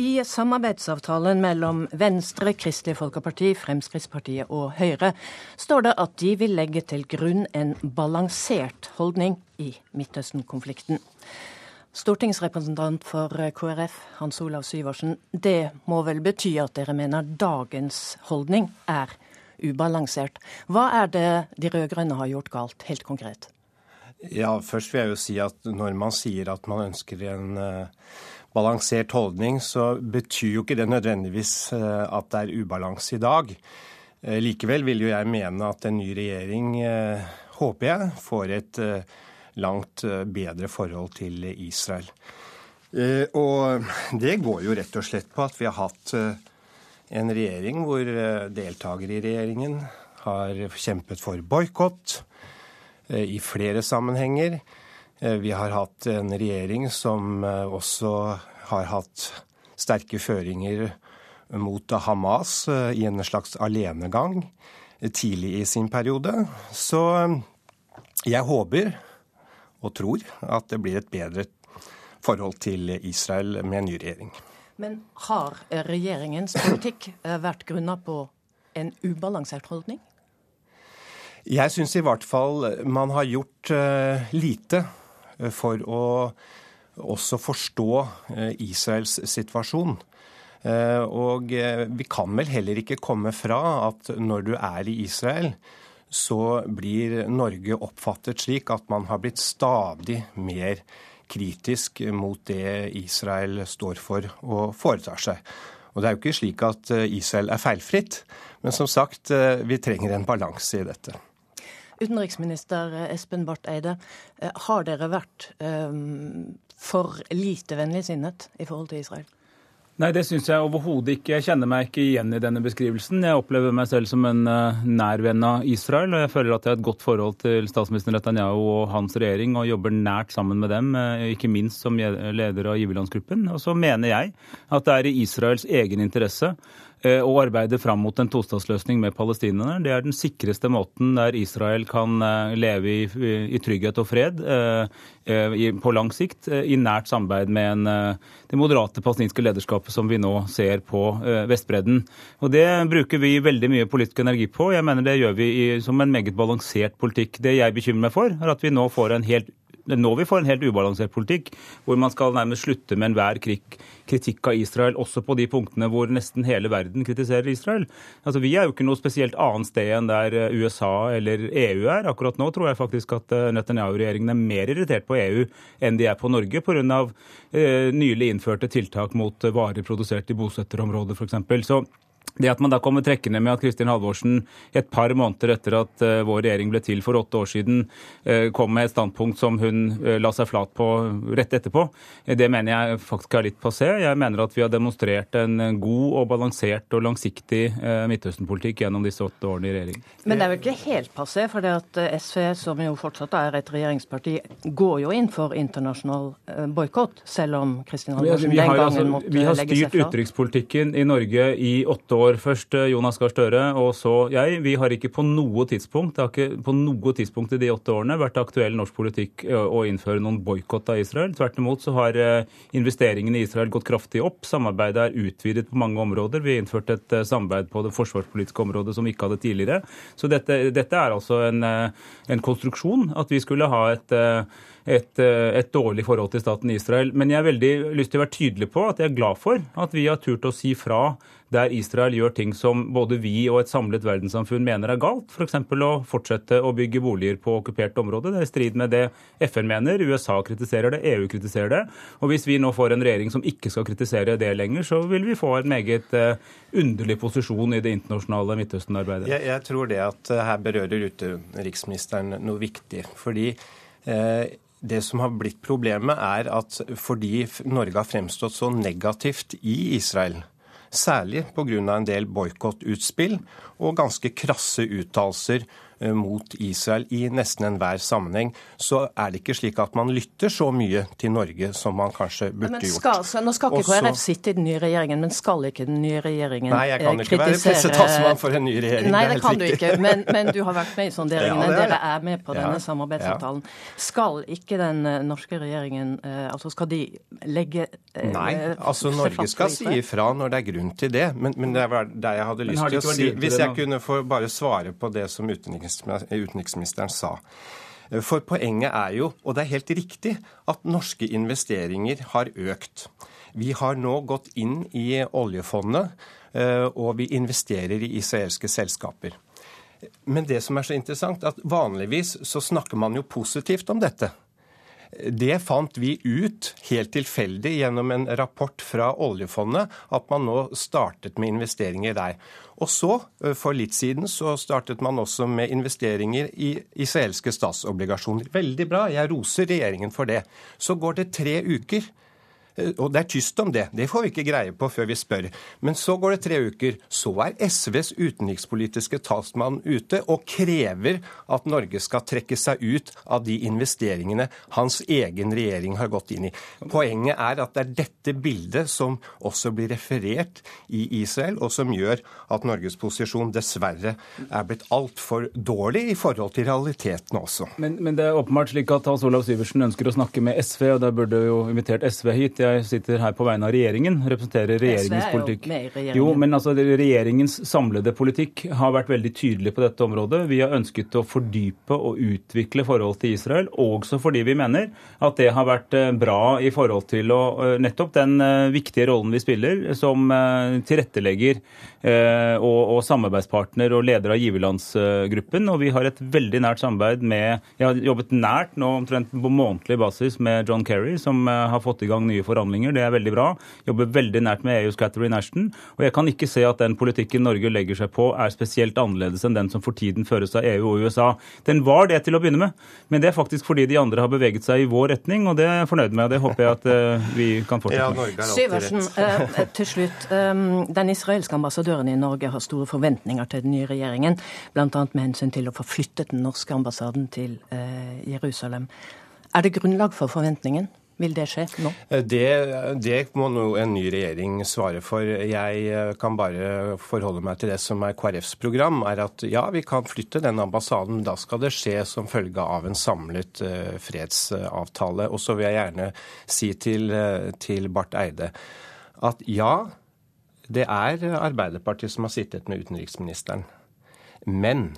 I samarbeidsavtalen mellom Venstre, Kristelig Folkeparti, Fremskrittspartiet og Høyre står det at de vil legge til grunn en balansert holdning i Midtøsten-konflikten. Stortingsrepresentant for KrF, Hans Olav Syversen, det må vel bety at dere mener dagens holdning er ubalansert. Hva er det de rød-grønne har gjort galt, helt konkret? Ja, Først vil jeg jo si at når man sier at man ønsker en uh, balansert holdning, så betyr jo ikke det nødvendigvis uh, at det er ubalanse i dag. Uh, likevel vil jo jeg mene at en ny regjering, håper jeg, får et langt bedre forhold til Israel. Og det går jo rett og slett på at vi har hatt en regjering hvor deltakere i regjeringen har kjempet for boikott Eh, i flere sammenhenger. Eh, vi har hatt en regjering som eh, også har hatt sterke føringer mot Hamas i en slags alenegang tidlig i sin periode. Så jeg håper og tror at det blir et bedre forhold til Israel med en ny regjering. Men har regjeringens politikk vært grunna på en ubalansert holdning? Jeg syns i hvert fall man har gjort lite eh, for å også forstå uh, Israels situasjon. Uh, og vi kan vel heller ikke komme fra at når du er i Israel, så blir Norge oppfattet slik at man har blitt stadig mer kritisk mot det Israel står for og foretar seg. Og det er jo ikke slik at Israel er feilfritt, men som sagt, vi trenger en balanse i dette. Utenriksminister Espen Barth Eide, eh, har dere vært um, for lite vennligsinnet i forhold til Israel? Nei, det syns jeg overhodet ikke. Jeg kjenner meg ikke igjen i denne beskrivelsen. Jeg opplever meg selv som en nær venn av Israel, og jeg føler at jeg har et godt forhold til statsminister Netanyahu og hans regjering, og jobber nært sammen med dem, ikke minst som leder av giverlandsgruppen. Og så mener jeg at det er i Israels egen interesse Eh, og arbeide fram mot en tostatsløsning med palestinerne. Det er den sikreste måten der Israel kan eh, leve i, i trygghet og fred eh, på lang sikt, i nært samarbeid med en, det moderate palestinske lederskapet som vi nå ser på Vestbredden. Og Det bruker vi veldig mye politisk energi på. Jeg mener Det gjør vi i, som en meget balansert politikk. Det jeg bekymrer meg for, er at vi nå får en helt det er nå vi får en helt ubalansert politikk, hvor man skal nærmest slutte med enhver kritikk av Israel, også på de punktene hvor nesten hele verden kritiserer Israel. Altså, Vi er jo ikke noe spesielt annet sted enn der eh, USA eller EU er. Akkurat nå tror jeg faktisk at eh, Netanyahu-regjeringen er mer irritert på EU enn de er på Norge, pga. Eh, nylig innførte tiltak mot varer produsert i bosetterområder, f.eks. Så det at man da kommer trekkende med at Kristin Halvorsen et par måneder etter at uh, vår regjering ble til for åtte år siden, uh, kom med et standpunkt som hun uh, la seg flat på rett etterpå, det mener jeg faktisk er litt passé. Jeg mener at vi har demonstrert en god og balansert og langsiktig Midtøsten-politikk gjennom disse åtte årene i regjering. Men det er vel ikke helt passé, for det at SV, som jo fortsatt er et regjeringsparti, går jo inn for internasjonal boikott, selv om Kristin Halvorsen den gangen altså, måtte legge seg fra? Vi har styrt utenrikspolitikken i Norge i åtte år. Først eh, Jonas Gahr Støre, og så jeg. Vi har ikke på noe tidspunkt det har ikke på noe tidspunkt i de åtte årene vært aktuell norsk politikk eh, å innføre noen boikott av Israel. Tvert imot så har eh, investeringene i Israel gått kraftig opp. Samarbeidet er utvidet på mange områder. Vi har innført et samarbeid på det forsvarspolitiske området som vi ikke hadde tidligere. Så dette, dette er altså en, en konstruksjon. At vi skulle ha et et, et, dårlig forhold til staten Israel. Men jeg har veldig lyst til å være tydelig på at jeg er glad for at vi har turt å si fra der Israel gjør ting som både vi og et samlet verdenssamfunn mener er galt. F.eks. For å fortsette å bygge boliger på okkupert område. Det er i strid med det FN mener. USA kritiserer det, EU kritiserer det. Og hvis vi nå får en regjering som ikke skal kritisere det lenger, så vil vi få en meget uh, underlig posisjon i det internasjonale Midtøsten-arbeidet. Jeg, jeg, tror det at eh, her berører utenriksministeren noe viktig. fordi eh, det som har blitt problemet, er at fordi Norge har fremstått så negativt i Israel, særlig pga. en del boikottutspill og ganske krasse uttalelser mot Israel i nesten enhver sammenheng, så er det ikke slik at man lytter så mye til Norge som man kanskje burde men skal, gjort. Nå skal ikke KrF sitte i den nye regjeringen, men skal ikke den nye regjeringen kritisere Nei, jeg kan ikke kritisere... være pressetalsmann for en ny regjering. Nei, det, det kan riktig. du ikke, men, men, du har vært med i sonderingene. Ja, Dere er med på denne samarbeidsavtalen. Ja. Skal ikke den eh, norske regjeringen eh, altså Skal de legge Nei, altså Norge skal si ifra når det er grunn til det. Men, men det er det jeg hadde lyst til å si. Hvis jeg kunne få bare svare på det som utenriks utenriksministeren sa. For poenget er jo, og det er helt riktig, at norske investeringer har økt. Vi har nå gått inn i oljefondet, eh, og vi investerer i israelske selskaper. Men det som er så interessant, at vanligvis så snakker man jo positivt om dette. Det fant vi ut helt tilfeldig gjennom en rapport fra oljefondet, at man nå startet med investeringer der. Og så, eh, for litt siden, så startet man også med investeringer i israelske statsobligasjoner. Veldig bra, jeg roser regjeringen for det. Så går det tre uker. Eh, og det er tyst om det. Det får vi ikke greie på før vi spør. Men så går det tre uker. Så er SVs utenrikspolitiske talsmann ute og krever at Norge skal trekke seg ut av de investeringene hans egen regjering har gått inn i. Poenget er at det er dette bildet som også blir referert i Israel, og som gjør at Norges posisjon dessverre er blitt altfor dårlig i forhold til realitetene også. Men, men det er åpenbart slik at Hans Olav Syversen ønsker å snakke med SV, og da burde jo invitert SV hit. Jeg sitter her på vegne av regjeringen, representerer regjeringens politikk. Jo, men altså regjeringens samlede politikk har vært veldig tydelig på dette området. Vi har ønsket å fordype og utvikle forhold til Israel, også fordi vi mener at det har vært eh, bra i forhold til å, eh, nettopp den eh, viktige rollen vi spiller som tilrettelegger og, og samarbeidspartner og leder av giverlandsgruppen. Og vi har et veldig nært samarbeid med Jeg har jobbet nært nå omtrent på månedlig basis med John Kerry, som har fått i gang nye forhandlinger. Det er veldig bra. Jobber veldig nært med EUs Catherine Ashton. Og jeg kan ikke se at den politikken Norge legger seg på, er spesielt annerledes enn den som for tiden føres av EU og USA. Den var det til å begynne med, men det er faktisk fordi de andre har beveget seg i vår retning, og det er jeg fornøyd med. Det håper jeg at uh, vi kan fortsette med. Syversen, uh, til slutt. Um, den israelske ambassadøren i Norge har store forventninger til den nye regjeringen, bl.a. med hensyn til å få flyttet den norske ambassaden til uh, Jerusalem. Er det grunnlag for forventningen? Vil det skje nå? Eh, det, det, må nå en ny regjering svare for. Jeg eh, kan bare forholde meg til det som er KrFs program, er at ja, vi kan flytte den ambassaden. men Da skal det skje som følge av en samlet uh, fredsavtale. Og så vil jeg gjerne si til, til Barth Eide at ja, det er Arbeiderpartiet som har sittet med utenriksministeren. Men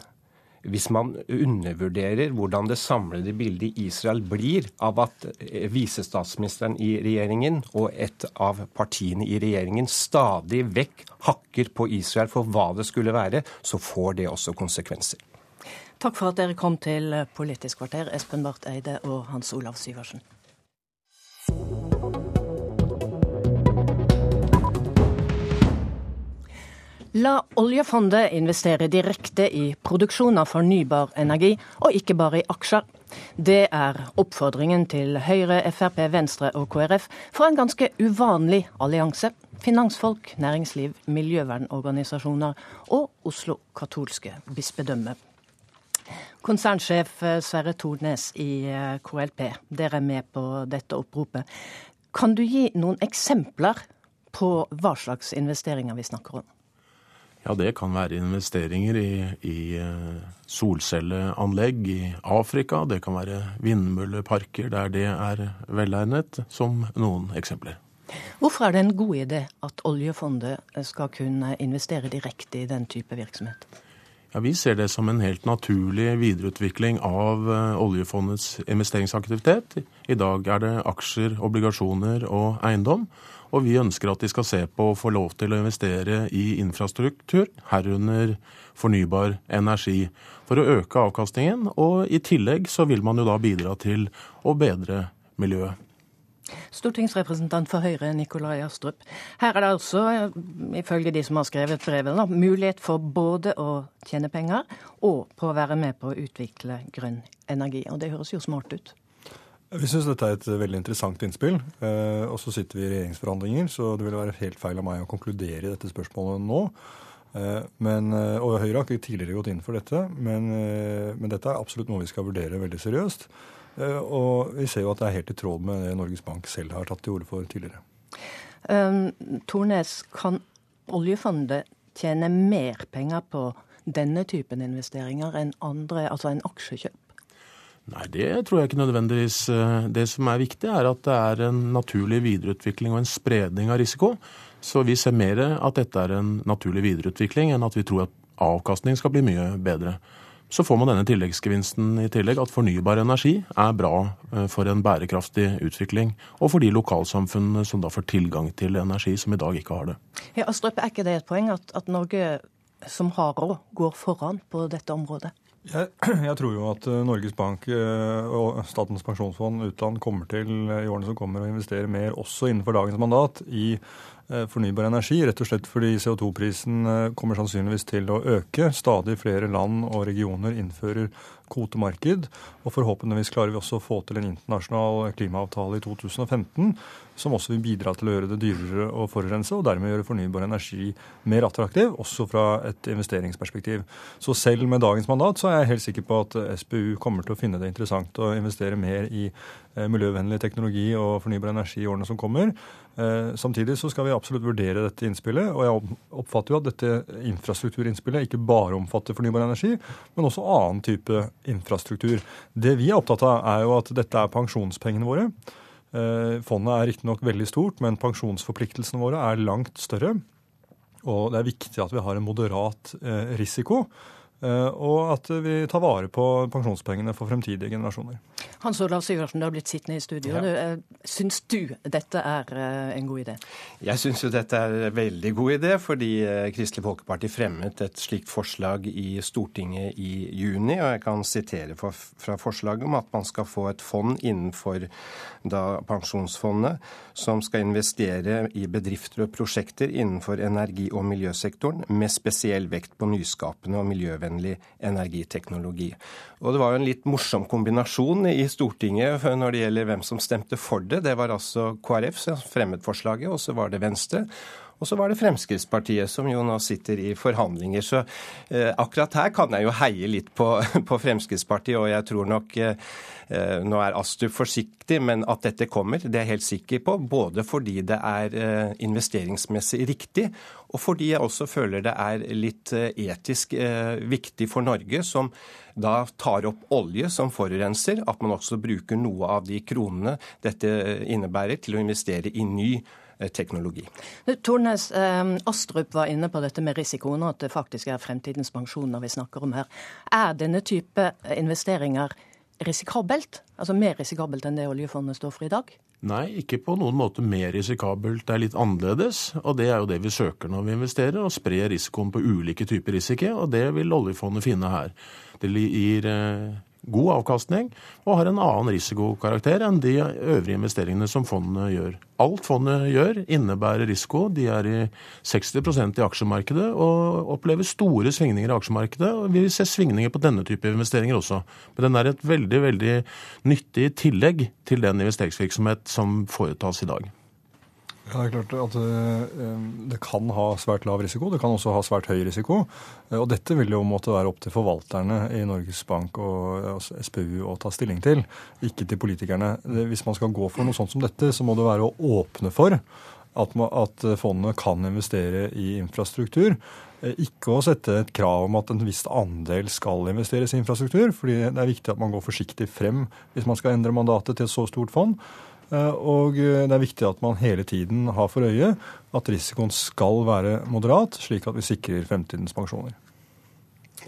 hvis man undervurderer hvordan det samlede bildet i Israel blir av at eh, visestatsministeren i regjeringen og et av partiene i regjeringen stadig vekk hakker på Israel for hva det skulle være, så får det også konsekvenser. Takk for at dere kom til Politisk kvarter, Espen Barth Eide og Hans Olav Syversen. La oljefondet investere direkte i produksjon av fornybar energi, og ikke bare i aksjer. Det er oppfordringen til Høyre, Frp, Venstre og KrF for en ganske uvanlig allianse. Finansfolk, næringsliv, miljøvernorganisasjoner og Oslo katolske bispedømme. Konsernsjef Sverre Tornes i eh, KLP, dere er med på dette oppropet. Kan du gi noen eksempler på hva slags investeringer vi snakker om? Ja, det kan være investeringer i, i eh, solcelleanlegg i Afrika. Det kan være vindmølleparker der det er velegnet, som noen eksempler. Hvorfor er det en god idé at oljefondet skal kunne investere direkte i den type virksomhet? Ja, Vi ser det som en helt naturlig videreutvikling av eh, oljefondets investeringsaktivitet. I dag er det aksjer, obligasjoner og eiendom. Og vi ønsker at de skal se på å få lov til å investere i infrastruktur, herunder fornybar energi, for å øke avkastningen. Og i tillegg så vil man jo da bidra til å bedre miljøet. Stortingsrepresentant for Høyre, Nikolai Astrup. Her er det altså, ifølge de som har skrevet brevet, mulighet for både å tjene penger og på å være med på å utvikle grønn energi. Og det høres jo smart ut. Vi syns dette er et veldig interessant innspill. Eh, og så sitter vi i regjeringsforhandlinger, så det ville være helt feil av meg å konkludere i dette spørsmålet nå. Men, og Høyre har ikke tidligere gått inn for dette, men, men dette er absolutt noe vi skal vurdere veldig seriøst. Og vi ser jo at det er helt i tråd med det Norges Bank selv har tatt til orde for tidligere. Um, Tornes, kan oljefondet tjene mer penger på denne typen investeringer enn andre, altså en aksjekjøp? Nei, det tror jeg ikke nødvendigvis. Det som er viktig, er at det er en naturlig videreutvikling og en spredning av risiko. Så vi ser mer at dette er en naturlig videreutvikling enn at vi tror at avkastning skal bli mye bedre. Så får man denne tilleggsgevinsten i tillegg, at fornybar energi er bra eh, for en bærekraftig utvikling. Og for de lokalsamfunnene som da får tilgang til energi som i dag ikke har det. Ja, Astrup, Er ikke det et poeng at, at Norge som har råd, går foran på dette området? Jeg, jeg, tror jo at eh, Norges Bank eh, og Statens pensjonsfond utland kommer til i årene som kommer å investere mer også innenfor dagens mandat i fornybar energi, rett og slett fordi CO2-prisen kommer sannsynligvis til å øke. Stadig flere land og regioner innfører kvotemarked, og forhåpentligvis klarer vi også å få til en internasjonal klimaavtale i 2015 som også vil bidra til å gjøre det dyrere å forurense, og dermed gjøre fornybar energi mer attraktiv, også fra et investeringsperspektiv. Så selv med dagens mandat så er jeg helt sikker på at SPU kommer til å finne det interessant å investere mer i eh, miljøvennlig teknologi og fornybar energi i årene som kommer. Eh, samtidig så skal vi absolutt vurdere dette innspillet, og jeg oppfatter jo at dette infrastrukturinnspillet ikke bare omfatter fornybar energi, men også annen type infrastruktur. Det vi er opptatt av, er jo at dette er pensjonspengene våre. Eh, fondet er riktignok veldig stort, men pensjonsforpliktelsene våre er langt større. Og det er viktig at vi har en moderat eh, risiko. Eh, og at vi tar vare på pensjonspengene for fremtidige generasjoner. Hans Olav Syversen, du har blitt sittende i studio. Ja. Eh, syns du dette er eh, en god idé? Jeg syns jo dette er en veldig god idé, fordi Kristelig Folkeparti fremmet et slikt forslag i Stortinget i juni. Og jeg kan sitere fra forslaget om at man skal få et fond innenfor da Pensjonsfondet som skal investere i bedrifter og prosjekter innenfor energi- og miljøsektoren, med spesiell vekt på nyskapende og miljøvennlig miljøvennlig energiteknologi. Og det var jo en litt morsom kombinasjon i Stortinget når det gjelder hvem som stemte for det. Det var altså KrF som fremmet forslaget, og så var det Venstre. Og så var det Fremskrittspartiet, som jo nå sitter i forhandlinger. Så eh, akkurat her kan jeg jo heie litt på, på Fremskrittspartiet, og jeg tror nok eh, eh, Nå er Astrup forsiktig, men at dette kommer, det er jeg helt sikker på. Både fordi det er eh, investeringsmessig riktig, og fordi jeg også føler det er litt eh, etisk eh, viktig for Norge, som da tar opp olje som forurenser, at man også bruker noe av de kronene dette innebærer, til å investere i ny Eh, teknologi. Tornes, eh, Astrup var inne på dette med risikoen, og at det faktisk er fremtidens pensjoner vi snakker om her. Er denne type investeringer risikabelt? Altså mer risikabelt enn det oljefondet står for i dag? Nei, ikke på noen måte mer risikabelt. Det er litt annerledes. Og det er jo det vi søker når vi investerer, å spre risikoen på ulike typer risiko. Og det vil oljefondet finne her. Det gir eh, god avkastning og har en annen risikokarakter enn de øvrige investeringene som fondet gjør. Alt fondet gjør, innebærer risiko. De er i 60% i aksjemarkedet og opplever store svingninger i aksjemarkedet. og Vi vil se svingninger på denne type investeringer også. Men den er et veldig, veldig nyttig tillegg til den investeringsvirksomhet som foretas i dag. Ja, det er klart at eh, det kan ha svært lav risiko. Det kan også ha svært høy risiko. Eh, og dette vil jo måtte være opp til forvalterne i Norges Bank og altså SPU å ta stilling til, ikke til politikerne. Hvis man skal gå for noe sånt som dette, så må det være å åpne for at, at fondet kan investere i infrastruktur. Eh, ikke å sette et krav om at en viss andel skal investeres i infrastruktur, fordi det er viktig at man går forsiktig frem hvis man skal endre mandatet til et så stort fond. Eh, og eh, det er viktig at man hele tiden har for øye at risikoen skal være moderat, slik at vi sikrer fremtidens pensjoner.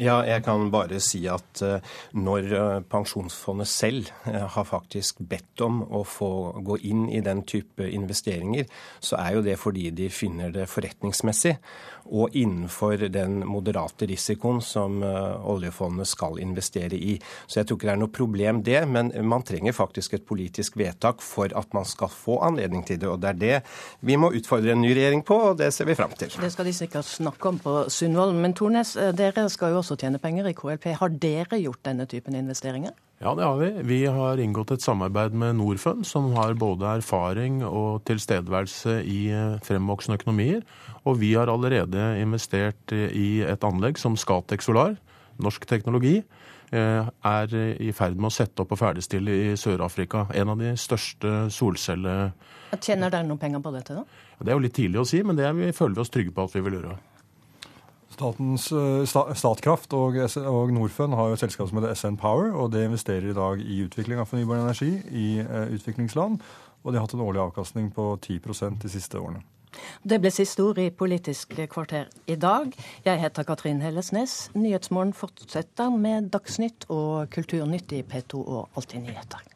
Ja, jeg kan bare si at eh, når Pensjonsfondet selv har faktisk bedt om å få gå inn i den type investeringer, så er jo det fordi de finner det forretningsmessig og innenfor den moderate risikoen som eh, oljefondet skal investere i. Så jeg tror ikke det er noe problem det, men man trenger faktisk et politisk vedtak for at man skal få anledning til det. Og det er det vi må utfordre en ny regjering på, og det ser vi fram til. Det skal de sikkert snakke om på Sundvolden. Men Tornes, eh, dere skal jo også tjener penger i KLP. Har dere gjort denne typen investeringer? Ja, det har vi. Vi har inngått et samarbeid med Norfund, som har både erfaring og tilstedeværelse i eh, fremvoksende økonomier. Og vi har allerede investert i et anlegg som Scatec Solar, norsk teknologi, eh, er i ferd med å sette opp og ferdigstille i Sør-Afrika. En av de største solcelle... Tjener dere noen penger på dette, da? Det er jo litt tidlig å si, men det vi føler vi oss trygge på at vi vil gjøre. Statens, eh, Statkraft og, og Norfund har jo et selskap som heter SN Power, og det investerer i dag i utvikling av fornybar energi i eh, utviklingsland. Og de har hatt en årlig avkastning på 10% de siste årene. Det ble siste ord i Politisk kvarter i dag. Jeg heter Katrin Hellesnes. Nyhetsmorgen fortsetter med Dagsnytt og Kulturnytt i P2 og Alltid nyheter.